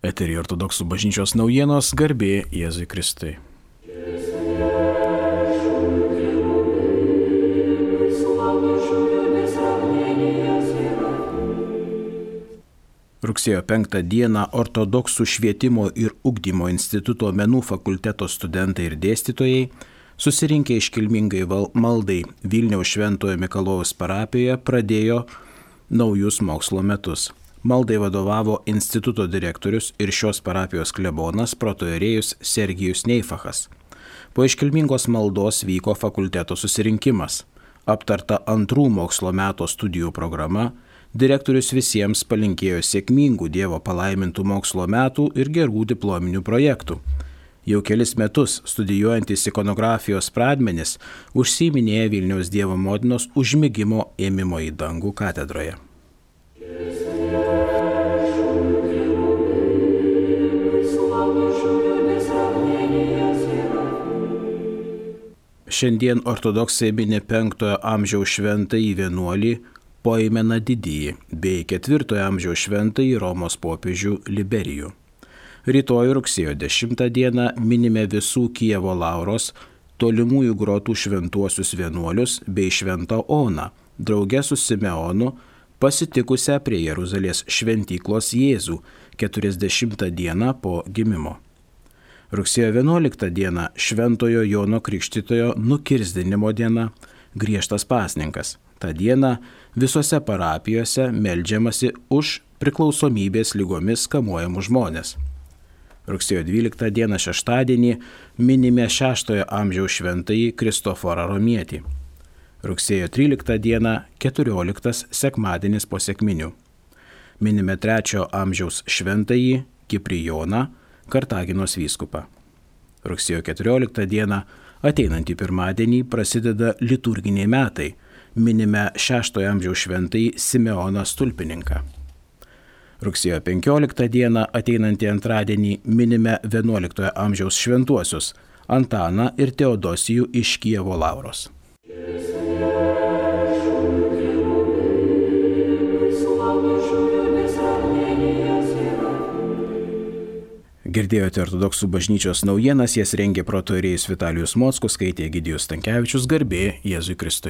Eterį ortodoksų bažnyčios naujienos garbė Jėzui Kristui. Rugsėjo 5 dieną ortodoksų švietimo ir ugdymo instituto menų fakulteto studentai ir dėstytojai susirinkę iškilmingai maldai Vilniaus Šventojo Mikalojaus parapijoje pradėjo naujus mokslo metus. Maldai vadovavo instituto direktorius ir šios parapijos klebonas protoerėjus Sergijus Neifachas. Po iškilmingos maldos vyko fakulteto susirinkimas. Aptarta antrų mokslo meto studijų programa, direktorius visiems palinkėjo sėkmingų Dievo palaimintų mokslo metų ir gerų diplominių projektų. Jau kelis metus studijuojantis ikonografijos pradmenis užsiminėja Vilniaus Dievo motinos užmygimo ėmimo į dangų katedroje. Šiandien ortodoksai minė 5 amžiaus šventąjį vienuolį Poimeną didįjį bei 4 amžiaus šventąjį Romos popiežių Liberijų. Rytoj rugsėjo 10 dieną minime visų Kievo Lauros tolimųjų grotų šventuosius vienuolius bei šventą Oną, draugę su Simeonu, pasitikusią prie Jeruzalės šventyklos Jėzų 40 dieną po gimimo. Rugsėjo 11 diena Šventojo Jono Krikštitojo nukirsdinimo diena griežtas pasninkas. Ta diena visose parapijose melžiamasi už priklausomybės lygomis kamuojamus žmonės. Rugsėjo 12 dieną šeštadienį minime 6 amžiaus šventąjį Kristoforą Romietį. Rugsėjo 13 dieną 14 sekmadienis po sėkminių. Minime 3 amžiaus šventąjį Kiprijoną Kartaginos vyskupą. Rugsėjo 14 dieną, ateinantį pirmadienį, prasideda liturginiai metai. Minime 6 amžiaus šventai Simeoną Stulpininką. Rugsėjo 15 dieną, ateinantį antradienį, minime 11 amžiaus šventuosius Antaną ir Teodosijų iš Kievo Lauros. Girdėjote ortodoksų bažnyčios naujienas, jas rengė protoirėjus Vitalijus Mockus, skaitė Gidijus Tankievičius, garbė Jėzui Kristui.